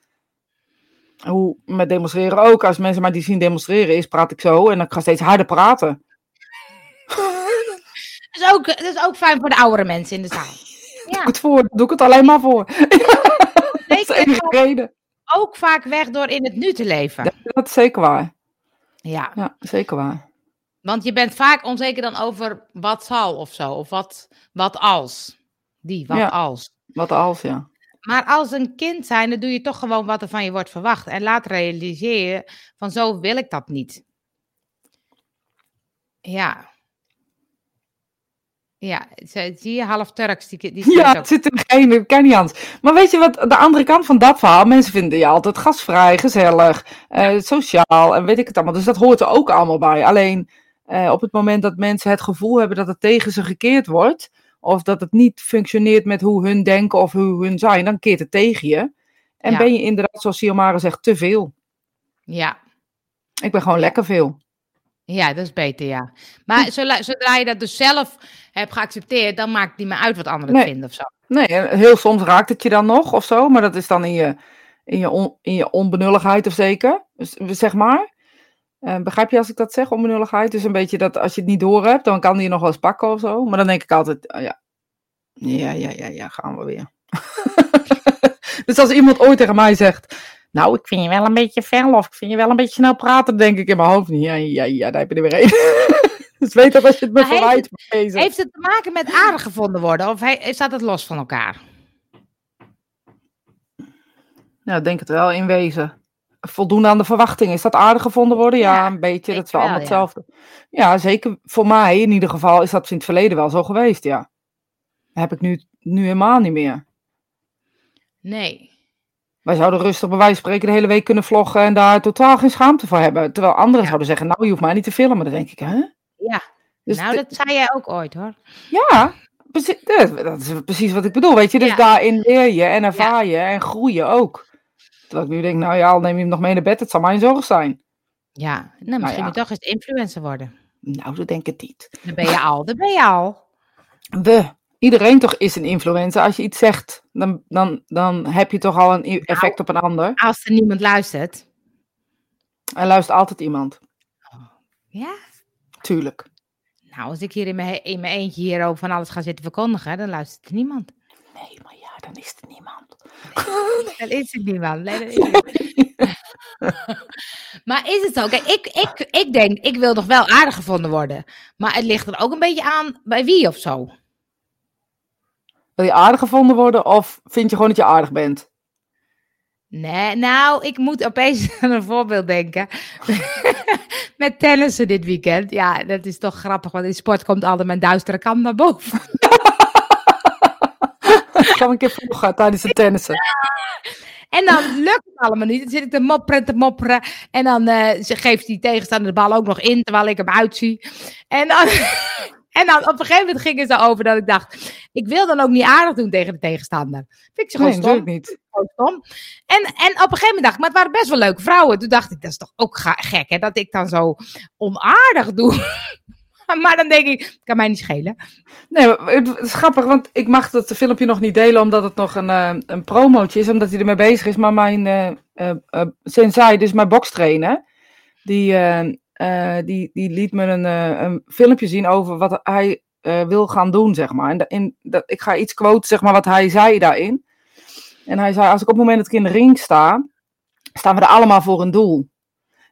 Hoe met demonstreren ook. Als mensen mij die zien demonstreren is, praat ik zo. En dan ga ik steeds harder praten. (laughs) dat is, ook, dat is ook fijn voor de oudere mensen in de zaal. Doe (laughs) Ja, ik het voor, doe ik het alleen maar voor. (laughs) (laughs) Dat is de enige reden. Ook vaak weg door in het nu te leven. Dat is zeker waar. Ja, Ja, zeker waar. want je bent vaak onzeker dan over wat zal of zo. Of wat, wat als. Die, wat Ja. als. Wat als, ja. Maar als een kind zijn, dan doe je toch gewoon wat er van je wordt verwacht. En laat realiseren van zo wil ik dat niet. Ja. Ja, zie je, half Turks. Die, die Ja, het zit er geen, ik ken niet anders. Maar weet je wat, de andere kant van dat verhaal, mensen vinden je altijd gastvrij, gezellig, eh, sociaal en weet ik het allemaal. Dus dat hoort er ook allemaal bij. Alleen eh, op het moment dat mensen het gevoel hebben dat het tegen ze gekeerd wordt, of dat het niet functioneert met hoe hun denken of hoe hun zijn, dan keert het tegen je. En Ja. ben je inderdaad, zoals Siomara zegt, te veel. Ja. Ik ben gewoon lekker veel. Ja, dat is beter, ja. Maar zodra, zodra je dat dus zelf hebt geaccepteerd, dan maakt het niet meer uit wat anderen Nee. vinden of zo. Nee, heel soms raakt het je dan nog of zo, maar dat is dan in je, in je, on- in je onbenulligheid of zeker, dus, zeg maar. Eh, begrijp je als ik dat zeg, onbenulligheid? Dus een beetje dat als je het niet door hebt, dan kan die je nog wel eens pakken of zo. Maar dan denk ik altijd, ah, ja, ja, ja, ja, ja, gaan we weer. (laughs) dus als iemand ooit tegen mij zegt, nou, ik vind je wel een beetje fel of ik vind je wel een beetje snel praten, denk ik in mijn hoofd, ja, ja, ja, daar heb je er weer een. (laughs) dus weet dat als je het me verwijt, bezig. Heeft het te maken met aardig gevonden worden? Of staat het los van elkaar? Ik denk het wel, in wezen. Voldoen aan de verwachtingen. Is dat aardig gevonden worden? Ja, Ja, een beetje. Dat is wel allemaal ja. hetzelfde. Ja, zeker. Voor mij in ieder geval is dat in het verleden wel zo geweest, ja. Dat heb ik nu, nu helemaal niet meer. Nee. Wij zouden rustig bij wijze van spreken de hele week kunnen vloggen en daar totaal geen schaamte voor hebben. Terwijl anderen Ja. zouden zeggen, nou, je hoeft mij niet te filmen. Dan denk ik, hè? Ja, Dus nou, dat zei jij ook ooit hoor. Ja, precies, dat is precies wat ik bedoel, weet je. Dus Ja. daarin leer je en ervaar je en groei je ook. Terwijl ik nu denk, nou ja, al neem je hem nog mee naar bed, het zal mijn zorg zijn. Ja, nou, misschien ja. moet je toch eens influencer worden. Nou, zo denk ik het niet. Dan ben je al, dan ben je al. We. Iedereen toch is een influencer. Als je iets zegt, dan, dan, dan heb je toch al een i- effect op een ander. Als er niemand luistert. Er luistert altijd iemand. Ja. Tuurlijk. Nou, als ik hier in mijn, in mijn eentje hierover van alles ga zitten verkondigen, dan luistert er niemand. Nee, maar ja, dan is er niemand. Dan is er niemand. Nee, dan is er niemand. (laughs) maar is het zo? Kijk, ik, ik, ik denk, ik wil nog wel aardig gevonden worden. Maar het ligt er ook een beetje aan bij wie of zo. Wil je aardig gevonden worden of vind je gewoon dat je aardig bent? Nee, nou, ik moet opeens (laughs) aan een voorbeeld denken. (laughs) Met tennissen dit weekend. Ja, dat is toch grappig, want in sport komt altijd mijn duistere kant naar boven. (laughs) Ik ga een keer vroegen tijdens het tennissen. En dan lukt het allemaal niet. Dan zit ik te mopperen, te mopperen. En dan eh, ze geeft die tegenstander de bal ook nog in, terwijl ik hem uitzie. En dan, en dan op een gegeven moment ging het over dat ik dacht... Ik wil dan ook niet aardig doen tegen de tegenstander. Vind ik ze gewoon Nee, stom. niet. stom. En, en op een gegeven moment dacht ik, maar het waren best wel leuke vrouwen. Toen dacht ik, dat is toch ook gek, hè? Dat ik dan zo onaardig doe. (laughs) maar dan denk ik, kan mij niet schelen. Nee, het is grappig, want ik mag dat filmpje nog niet delen omdat het nog een, eh, een promootje is, omdat hij ermee bezig is. Maar mijn eh, sensei, dus mijn bokstrainer, die, eh, die, die liet me een, eh, een filmpje zien over wat hij eh, wil gaan doen, zeg maar. En da- in, dat, ik ga iets quoten, zeg maar, wat hij zei daarin. En hij zei, als ik op het moment dat ik in de ring sta, staan we er allemaal voor een doel.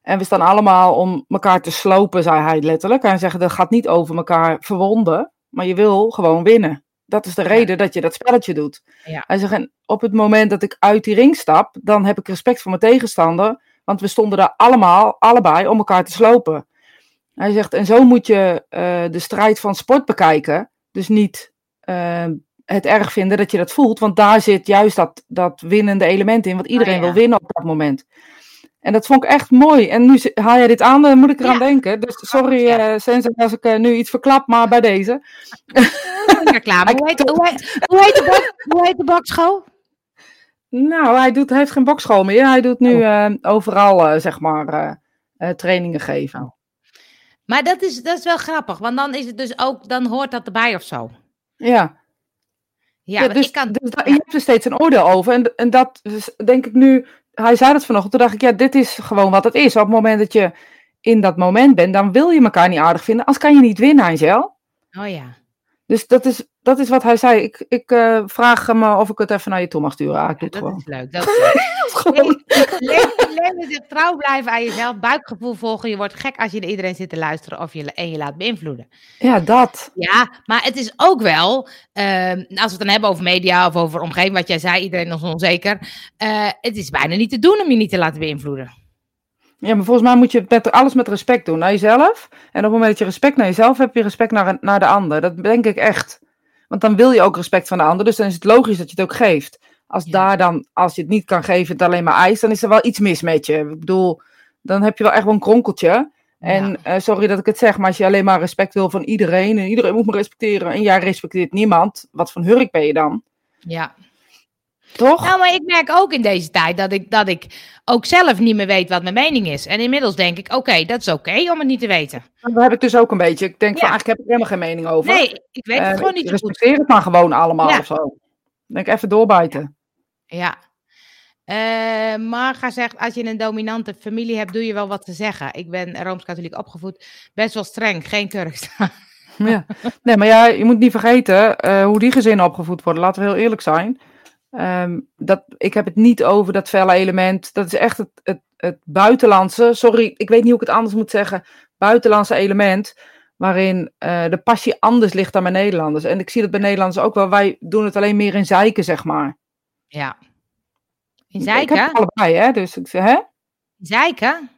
En we staan allemaal om elkaar te slopen, zei hij letterlijk. Hij zegt, dat gaat niet over elkaar verwonden, maar je wil gewoon winnen. Dat is de reden dat je dat spelletje doet. Ja. Hij zegt, en op het moment dat ik uit die ring stap, dan heb ik respect voor mijn tegenstander. Want we stonden daar allemaal, allebei, om elkaar te slopen. Hij zegt, en zo moet je eh, de strijd van sport bekijken. Dus niet eh, het erg vinden dat je dat voelt, want daar zit juist dat, dat winnende element in. Want iedereen ja. wil winnen op dat moment. En dat vond ik echt mooi. En nu haal jij dit aan, dan moet ik eraan Ja. denken. Dus sorry, Ja. eh als ik eh, nu iets verklap, maar bij deze. Reclame. (laughs) Hoe heet, hoe, heet, hoe, heet de bok, hoe heet de bokschool? Nou, hij, doet, hij heeft geen bokschool meer. Hij doet nu eh, overal, eh, zeg maar, eh, trainingen geven. Maar dat is, dat is wel grappig, want dan is het dus ook, dan hoort dat erbij of zo. Ja, Ja, dus, ik kan... dus je hebt er steeds een oordeel over. En, en dat denk ik nu, hij zei dat vanochtend, toen dacht ik, ja, dit is gewoon wat het is. Op het moment dat je in dat moment bent, dan wil je elkaar niet aardig vinden, als kan je niet winnen, Angel. Oh ja. Dus dat is, dat is wat hij zei. Ik, ik eh, vraag hem eh, of ik het even naar je toe mag sturen. Ah, ik doe het Dat gewoon. is leuk. Dat is leuk. (laughs) Leven, trouw blijven aan jezelf, buikgevoel volgen. Je wordt gek als je naar iedereen zit te luisteren of je, en je laat beïnvloeden. Ja, dat. Ja, maar het is ook wel, ehm, als we het dan hebben over media of over omgeving, wat jij zei, iedereen is onzeker. eh, het is bijna niet te doen om je niet te laten beïnvloeden. Ja, maar volgens mij moet je met, alles met respect doen. Naar jezelf. En op het moment dat je respect naar jezelf hebt, heb je respect naar, naar de ander. Dat denk ik echt. Want dan wil je ook respect van de ander. Dus dan is het logisch dat je het ook geeft. Als, Ja. daar dan, als je het niet kan geven, het alleen maar eist, dan is er wel iets mis met je. Ik bedoel, dan heb je wel echt wel een kronkeltje. En Ja. eh, sorry dat ik het zeg, maar als je alleen maar respect wil van iedereen en iedereen moet me respecteren en jij respecteert niemand, wat voor hurk ben je dan? Ja. Toch? Nou, maar ik merk ook in deze tijd dat ik, dat ik ook zelf niet meer weet wat mijn mening is. En inmiddels denk ik, oké, dat is oké om het niet te weten. Dat heb ik dus ook een beetje. Ik denk van eigenlijk heb ik helemaal geen mening over. Nee, ik weet het Eh, gewoon niet zo goed. Respecteer het maar gewoon allemaal Ja. of zo. Denk even doorbijten. Ja. Eh Marga zegt, als je een dominante familie hebt, doe je wel wat te zeggen. Ik ben Rooms-Katholiek opgevoed, best wel streng, geen Turks. Ja. Nee, maar ja, je moet niet vergeten eh, hoe die gezinnen opgevoed worden. Laten we heel eerlijk zijn. Ehm, dat, ik heb het niet over dat felle element. Dat is echt het, het, het buitenlandse. Sorry, ik weet niet hoe ik het anders moet zeggen. Buitenlandse element. Waarin eh, de passie anders ligt dan bij Nederlanders. En ik zie dat bij Nederlanders ook wel. Wij doen het alleen meer in zeiken, zeg maar. ja. In Ik heb zeiken? het allebei, hè? Dus ik zeg, hè? Zeiken?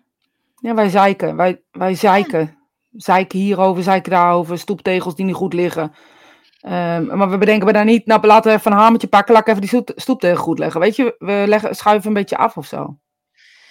Ja, wij zeiken. Wij, wij zeiken. Zeiken hierover, zeiken daarover. Stoeptegels die niet goed liggen. Ehm, maar we bedenken we daar niet, nou laten we even een hamertje pakken, laat ik even die stoep- goed leggen. Weet je, we leggen, schuiven een beetje af of zo.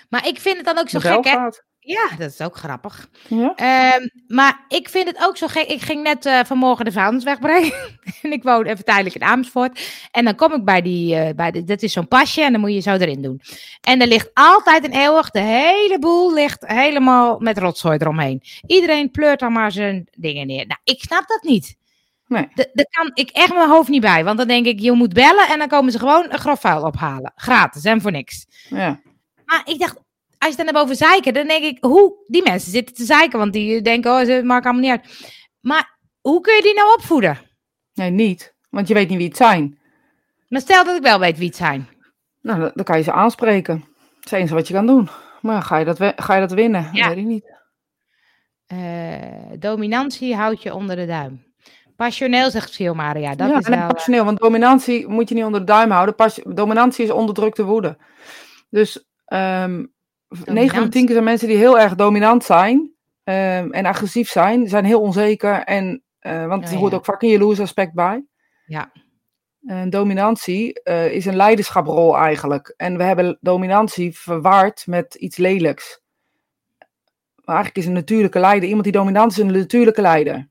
Maar ik vind het dan ook zo gek, hè? Ja, dat is ook grappig. Ja? Ehm, maar ik vind het ook zo gek. Ik ging net eh, vanmorgen de vuilnisweg brengen. (laughs) en ik woon even tijdelijk in Amersfoort. En dan kom ik bij die, eh, bij de, dat is zo'n pasje en dan moet je zo erin doen. En er ligt altijd en eeuwig, de hele boel ligt helemaal met rotzooi eromheen. Iedereen pleurt dan maar zijn dingen neer. Nou, ik snap dat niet. Nee. Daar kan ik echt mijn hoofd niet bij. Want dan denk ik, je moet bellen en dan komen ze gewoon een grof vuil ophalen. Gratis en voor niks. Ja. Maar ik dacht, als je dan hebt over zeiken, dan denk ik, hoe? Die mensen zitten te zeiken, want die denken, oh, ze maakt allemaal niet uit. Maar hoe kun je die nou opvoeden? Nee, niet. Want je weet niet wie het zijn. Maar stel dat ik wel weet wie het zijn. Nou, dan, kan je ze aanspreken. Dat is het enige wat je kan doen. Maar ga je dat, ga je dat winnen? Ja. Dat weet ik niet. Eh, dominantie houdt je onder de duim. Passioneel, zegt Silmaria. Dat ja, is en wel... passioneel, want dominantie moet je niet onder de duim houden. Pas, dominantie is onderdrukte woede. Dus ehm 9 van de 10 keer zijn mensen die heel erg dominant zijn ehm, en agressief zijn, zijn heel onzeker. En, eh, want er hoort ja. ook vaak een jaloers aspect bij. Ja. En dominantie eh, is een leiderschaprol eigenlijk. En we hebben dominantie verward met iets lelijks. Maar eigenlijk is een natuurlijke leider. Iemand die dominant is, een natuurlijke leider.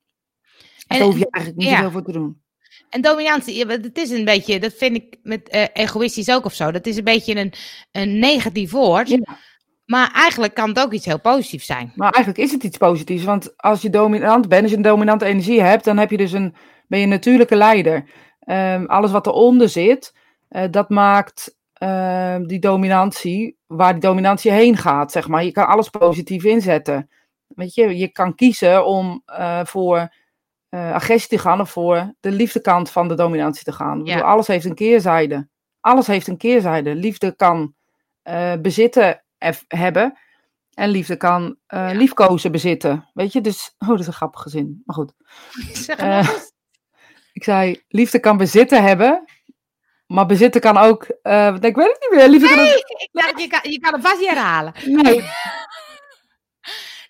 En daar hoef je eigenlijk niet ja. zoveel voor te doen. En dominantie, het is een beetje, dat vind ik met eh, egoïstisch ook of zo. Dat is een beetje een, een negatief woord. Ja. Maar eigenlijk kan het ook iets heel positiefs zijn. Maar eigenlijk is het iets positiefs. Want als je dominant bent, als je een dominante energie hebt, dan heb je dus een, ben je een natuurlijke leider. Ehm, alles wat eronder zit, eh, dat maakt ehm, die dominantie, waar die dominantie heen gaat, zeg maar. Je kan alles positief inzetten. Weet je, je kan kiezen om eh, voor eh, agressie te gaan of voor de liefdekant van de dominantie te gaan. Ik Ja. bedoel, alles heeft een keerzijde. Alles heeft een keerzijde. Liefde kan eh, bezitten hebben. En liefde kan eh, Ja. liefkozen bezitten. Weet je, dus. Oh, dat is een grappige zin. Maar goed. (laughs) Zeg. Ik zei: liefde kan bezitten hebben. Maar bezitten kan ook. ik weet het niet meer. Liefde kan ook. Ik dacht, je kan, je kan hem vast niet herhalen. Nee. (laughs)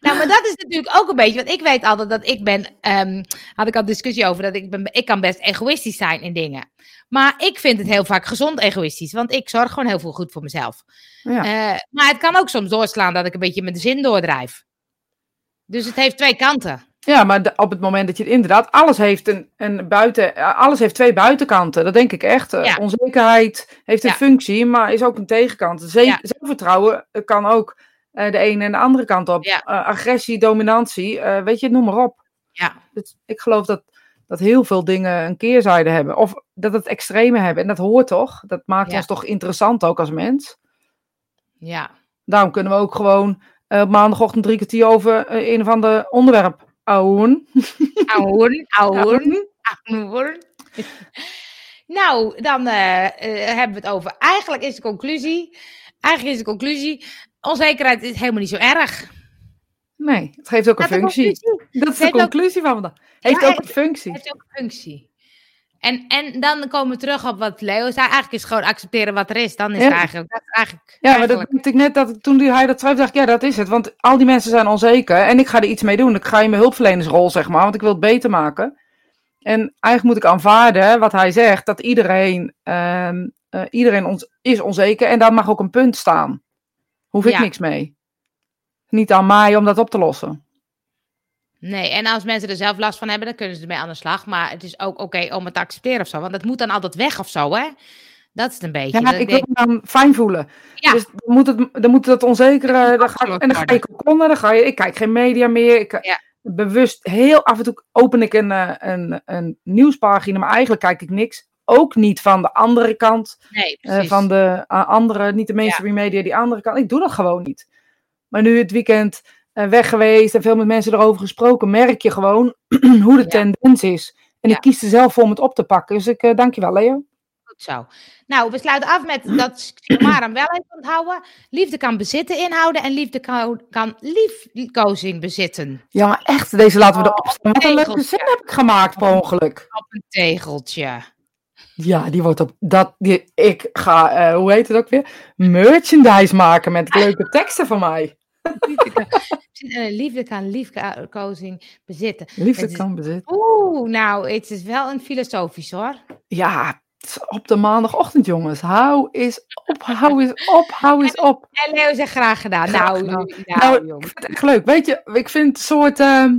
Nou, maar dat is natuurlijk ook een beetje, want ik weet altijd dat ik ben, ehm, had ik al discussie over, dat ik ben, ik kan best egoïstisch zijn in dingen. Maar ik vind het heel vaak gezond egoïstisch, want ik zorg gewoon heel veel goed voor mezelf. Ja. Eh, maar het kan ook soms doorslaan dat ik een beetje met de zin doordrijf. Dus het heeft twee kanten. Ja, maar de- op het moment dat je het inderdaad, alles heeft een, een buiten, eh, alles heeft twee buitenkanten. Dat denk ik echt. Eh, Ja. Onzekerheid heeft een Ja. functie, maar is ook een tegenkant. Ze-. Zelfvertrouwen kan ook de ene en de andere kant op. Ja. Eh, agressie, dominantie, eh, weet je, noem maar op. Ja. Dus ik geloof dat, dat heel veel dingen een keerzijde hebben. Of dat het extreme hebben. En dat hoort toch? Dat maakt Ja. ons toch interessant ook als mens. Ja. Daarom kunnen we ook gewoon eh, maandagochtend drie kwartier over eh, een of ander onderwerp. Ouwen, ouwen, ouwen. Nou, dan eh, eh, hebben we het over. Eigenlijk is de conclusie. Eigenlijk is de conclusie. Onzekerheid is helemaal niet zo erg. Nee, het geeft ook een Dat functie. Dat is de ook- conclusie van vandaag. Heeft Ja, ook een functie. Het heeft ook een functie. En, en dan komen we terug op wat Leo zei. Eigenlijk is gewoon accepteren wat er is. Dan is Ja. het eigenlijk... Dat is eigenlijk Ja, maar dat ik net dat toen hij dat schreef, dacht ik, ja, dat is het. Want al die mensen zijn onzeker en ik ga er iets mee doen. Ik ga in mijn hulpverlenersrol, zeg maar, want ik wil het beter maken. En eigenlijk moet ik aanvaarden wat hij zegt, dat iedereen, ehm, eh, iedereen ons, is onzeker en daar mag ook een punt staan. Hoef ik Ja. niks mee. Niet aan mij om dat op te lossen. Nee, en als mensen er zelf last van hebben, dan kunnen ze ermee aan de slag. Maar het is ook oké om het te accepteren of zo. Want dat moet dan altijd weg of zo, hè? Dat is het een beetje. Ja, Dat ik wil denk- me dan fijn voelen. Ja. Dus dan moet, het, dan moet dat onzekere, dan ga, ik- en dan ga je kokonnen, dan ga je, ik kijk geen media meer. Ik, Ja. Bewust, heel af en toe open ik een, eh, een, een nieuwspagina, maar eigenlijk kijk ik niks. Ook niet van de andere kant, nee, eh, van de andere, niet de mainstream media, die andere kant. Ik doe dat gewoon niet. Maar nu het weekend eh, weg geweest en veel met mensen erover gesproken, merk je gewoon (clears throat) hoe de Ja. tendens is. En Ja. ik kies er zelf voor om het op te pakken. Dus ik eh, dank je wel, Leo. Goed zo. Nou, we sluiten af met dat Maram wel even onthouden. Liefde kan bezitten inhouden en liefde kan, kan liefkozing bezitten. Ja, maar echt, deze laten we Oh, erop staan. Wat een leuke zin heb ik gemaakt per ongeluk. Op een tegeltje. Ja, die wordt op dat. Die, ik ga, eh, hoe heet het ook weer? Merchandise maken met leuke teksten van mij. Liefde kan, (laughs) eh, liefkozing bezitten. Liefde is- kan bezitten. Oeh, nou, het is wel een filosofisch hoor. Ja, is op de maandagochtend, jongens. Hou eens op, hou eens op, hou eens op. (laughs) En Leo zegt graag gedaan. Graag nou, gedaan. nou, Nou, leuk. Weet je, ik vind het soort. ehm,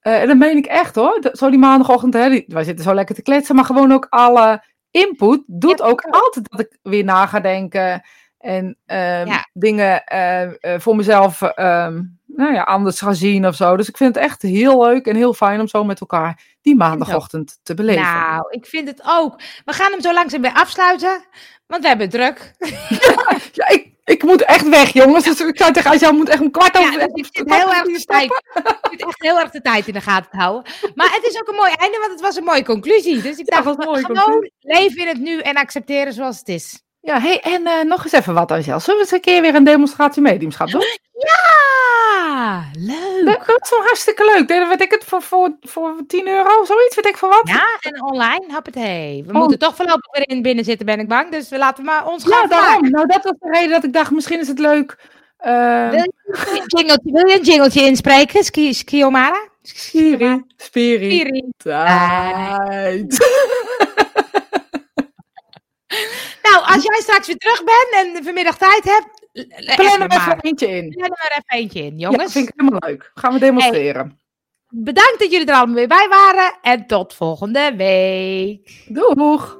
eh, en dat meen ik echt hoor. Zo die maandagochtend, hè, die, wij zitten zo lekker te kletsen, maar gewoon ook alle input doet Ja, ook altijd dat ik weer na ga denken en ehm, Ja. dingen eh, eh, voor mezelf ehm, nou ja, anders ga zien of zo. Dus ik vind het echt heel leuk en heel fijn om zo met elkaar die maandagochtend te beleven. Nou, ik vind het ook. We gaan hem zo langzaam weer afsluiten, want we hebben druk. (laughs) Ja, ik, ik moet echt weg, jongens. (laughs) Ik zou tegen jou moet echt een kwart over Ja, dus ik zit kwart heel erg de tijd. Ik echt heel erg de tijd in de gaten te houden. Maar het is ook een mooi einde, want het was een mooie conclusie. Dus ik dacht, gewoon conclusie. leven in het nu en accepteren zoals het is. Ja, hey, en eh, nog eens even wat, Angel. Zullen we eens een keer weer een demonstratie mediumschap doen? Ja, leuk. Dat, dat is wel hartstikke leuk. Deden weet ik het voor, voor, voor 10 euro, zoiets, weet ik van wat. Ja, en online, hoppatee. We Oh. moeten toch voorlopig weer in binnen zitten, ben ik bang. Dus we laten maar ons Ja, gaan daarom. vermaken. Nou, dat was de reden dat ik dacht, misschien is het leuk. Wil je een jingletje, wil je een jingletje inspreken, Ski, Skiomara? Spiri, spiri, Spiri. tijd. (laughs) (laughs) Nou, als jij straks weer terug bent en vanmiddag tijd hebt, l- l- Plan echt er even eentje in. Plan er even eentje in, Ja, jongens. dat vind ik helemaal leuk. Gaan we demonstreren. Bedankt dat jullie er allemaal weer bij waren en tot volgende week. Doeg!